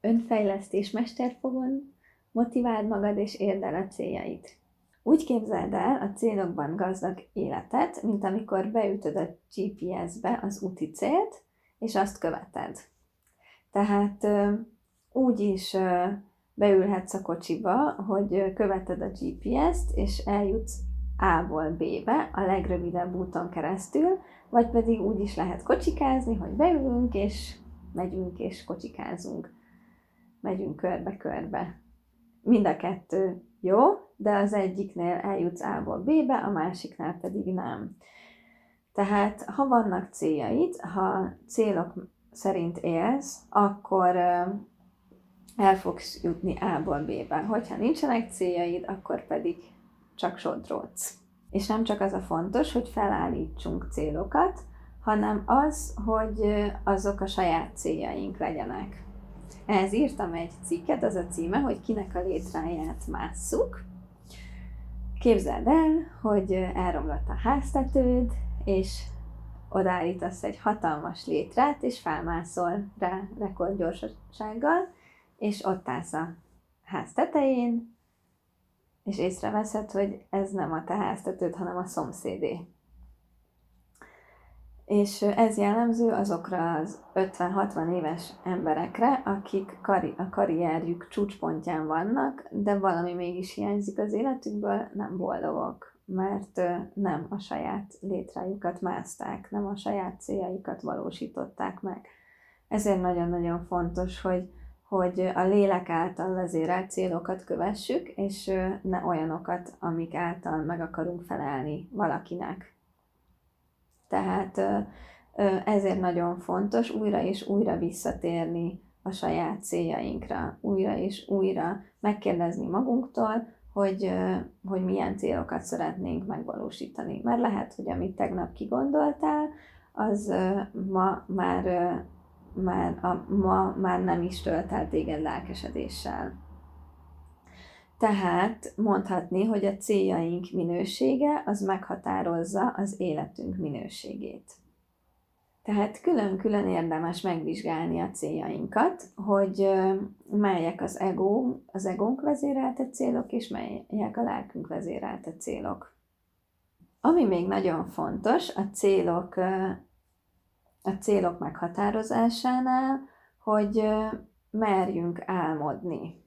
Önfejlesztés mesterfogon, motiváld magad és érd el a céljait. Úgy képzeld el a célokban gazdag életet, mint amikor beütöd a GPS-be az úti célt, és azt követed. Tehát úgy is beülhetsz a kocsiba, hogy követed a GPS-t, és eljutsz A-ból B-be a legrövidebb úton keresztül, vagy pedig úgy is lehet kocsikázni, hogy beülünk, és megyünk, és kocsikázunk. Megyünk körbe-körbe. Mind a kettő jó, de az egyiknél eljutsz A-ból B-be, a másiknál pedig nem. Tehát, ha vannak céljaid, ha célok szerint élsz, akkor el fogsz jutni A-ból B-be. Hogyha nincsenek céljaid, akkor pedig csak sodródsz. És nem csak az a fontos, hogy felállítsunk célokat, hanem az, hogy azok a saját céljaink legyenek. Ehhez írtam egy cikket, az a címe, hogy kinek a létráját másszuk. Képzeld el, hogy elromlott a háztetőd, és odaállítasz egy hatalmas létrát, és felmászol rá rekordgyorsasággal, és ott állsz a ház tetején, és észreveszed, hogy ez nem a te háztetőd, hanem a szomszédé. És ez jellemző azokra az 50-60 éves emberekre, akik kari- a karrierjük csúcspontján vannak, de valami mégis hiányzik az életükből, nem boldogok, mert nem a saját létrájukat mászták, nem a saját céljaikat valósították meg. Ezért nagyon-nagyon fontos, hogy, hogy a lélek által vezérelt célokat kövessük, és ne olyanokat, amik által meg akarunk felelni valakinek. Tehát ezért nagyon fontos újra és újra visszatérni a saját céljainkra, újra és újra megkérdezni magunktól, hogy, hogy milyen célokat szeretnénk megvalósítani. Mert lehet, hogy amit tegnap kigondoltál, az ma már, már, a, ma már nem is tölt el téged lelkesedéssel. Tehát mondhatni, hogy a céljaink minősége az meghatározza az életünk minőségét. Tehát külön-külön érdemes megvizsgálni a céljainkat, hogy melyek az ego, az egónk vezérelte célok, és melyek a lelkünk vezérelte célok. Ami még nagyon fontos a célok, a célok meghatározásánál, hogy merjünk álmodni.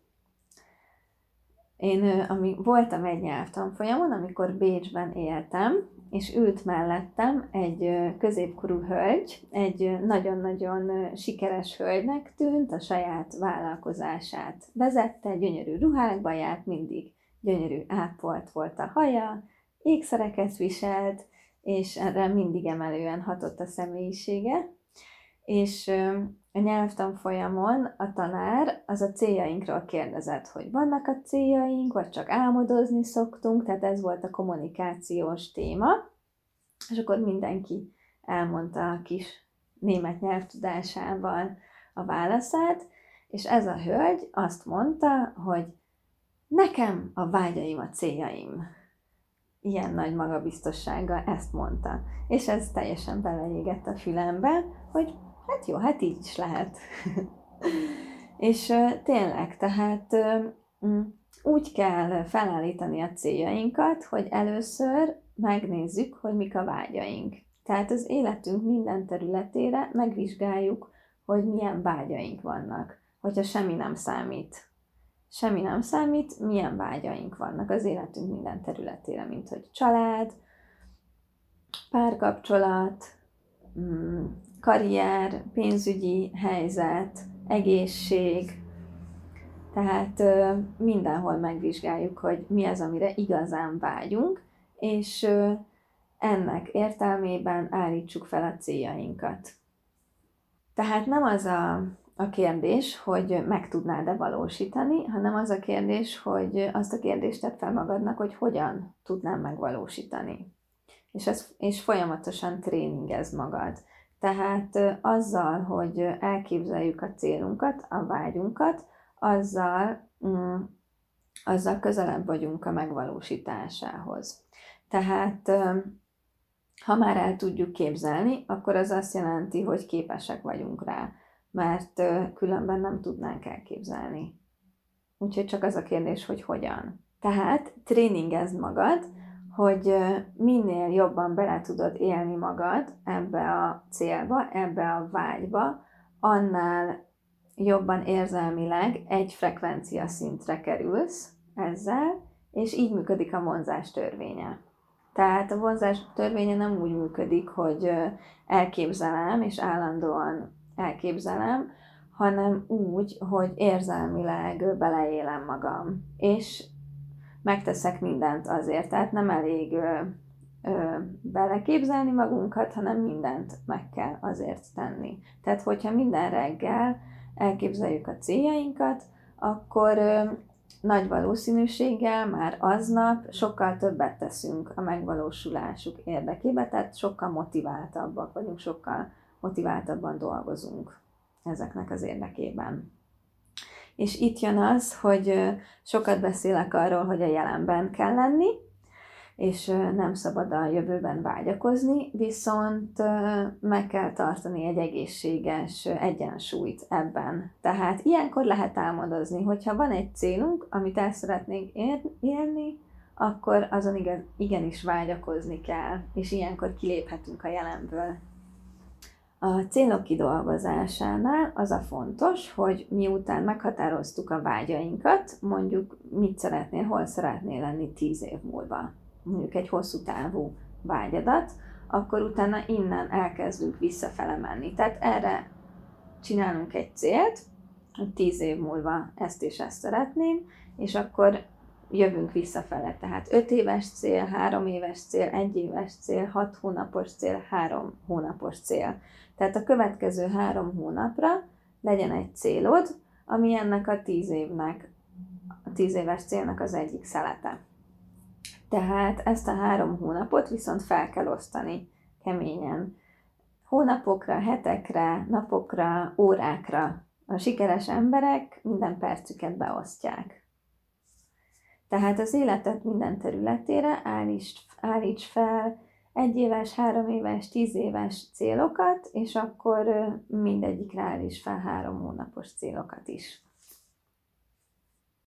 Én ami, voltam egy nyelvtanfolyamon, amikor Bécsben éltem, és ült mellettem egy középkorú hölgy, egy nagyon-nagyon sikeres hölgynek tűnt, a saját vállalkozását vezette, gyönyörű ruhákba járt, mindig gyönyörű ápolt volt a haja, ékszereket viselt, és erre mindig emelően hatott a személyisége, és a nyelvtanfolyamon a tanár az a céljainkról kérdezett, hogy vannak a céljaink, vagy csak álmodozni szoktunk, tehát ez volt a kommunikációs téma, és akkor mindenki elmondta a kis német nyelvtudásával a válaszát, és ez a hölgy azt mondta, hogy nekem a vágyaim a céljaim. Ilyen nagy magabiztossággal ezt mondta. És ez teljesen beleégett a fülembe, hogy Hát jó, hát így is lehet. és tényleg, tehát mm, úgy kell felállítani a céljainkat, hogy először megnézzük, hogy mik a vágyaink. Tehát az életünk minden területére megvizsgáljuk, hogy milyen vágyaink vannak, hogyha semmi nem számít. Semmi nem számít, milyen vágyaink vannak az életünk minden területére, mint hogy család, párkapcsolat, mm, karrier, pénzügyi helyzet, egészség, tehát mindenhol megvizsgáljuk, hogy mi az, amire igazán vágyunk, és ennek értelmében állítsuk fel a céljainkat. Tehát nem az a, a kérdés, hogy meg tudnád-e valósítani, hanem az a kérdés, hogy azt a kérdést tett fel magadnak, hogy hogyan tudnám megvalósítani. És, ez, és folyamatosan tréningez magad. Tehát azzal, hogy elképzeljük a célunkat, a vágyunkat, azzal, mm, azzal közelebb vagyunk a megvalósításához. Tehát ha már el tudjuk képzelni, akkor az azt jelenti, hogy képesek vagyunk rá, mert különben nem tudnánk elképzelni. Úgyhogy csak az a kérdés, hogy hogyan. Tehát tréningezd magad, hogy minél jobban bele tudod élni magad ebbe a célba, ebbe a vágyba, annál jobban érzelmileg egy frekvencia szintre kerülsz ezzel, és így működik a vonzás törvénye. Tehát a vonzás törvénye nem úgy működik, hogy elképzelem, és állandóan elképzelem, hanem úgy, hogy érzelmileg beleélem magam, és megteszek mindent azért. Tehát nem elég ö, ö, beleképzelni magunkat, hanem mindent meg kell azért tenni. Tehát, hogyha minden reggel elképzeljük a céljainkat, akkor ö, nagy valószínűséggel már aznap sokkal többet teszünk a megvalósulásuk érdekében, tehát sokkal motiváltabbak vagyunk, sokkal motiváltabban dolgozunk ezeknek az érdekében. És itt jön az, hogy sokat beszélek arról, hogy a jelenben kell lenni, és nem szabad a jövőben vágyakozni, viszont meg kell tartani egy egészséges egyensúlyt ebben. Tehát ilyenkor lehet álmodozni, hogyha van egy célunk, amit el szeretnénk érni, akkor azon igenis vágyakozni kell, és ilyenkor kiléphetünk a jelenből. A célok kidolgozásánál az a fontos, hogy miután meghatároztuk a vágyainkat, mondjuk mit szeretnél, hol szeretnél lenni tíz év múlva, mondjuk egy hosszú távú vágyadat, akkor utána innen elkezdünk visszafele menni. Tehát erre csinálunk egy célt, hogy tíz év múlva ezt és ezt szeretném, és akkor jövünk visszafele. Tehát 5 éves cél, 3 éves cél, 1 éves cél, 6 hónapos cél, 3 hónapos cél. Tehát a következő három hónapra legyen egy célod, ami ennek a 10 évnek, a 10 éves célnak az egyik szelete. Tehát ezt a három hónapot viszont fel kell osztani keményen. Hónapokra, hetekre, napokra, órákra. A sikeres emberek minden percüket beosztják. Tehát az életet minden területére állíts, állíts fel egy éves, három éves, tíz éves célokat, és akkor mindegyikre állíts fel három hónapos célokat is.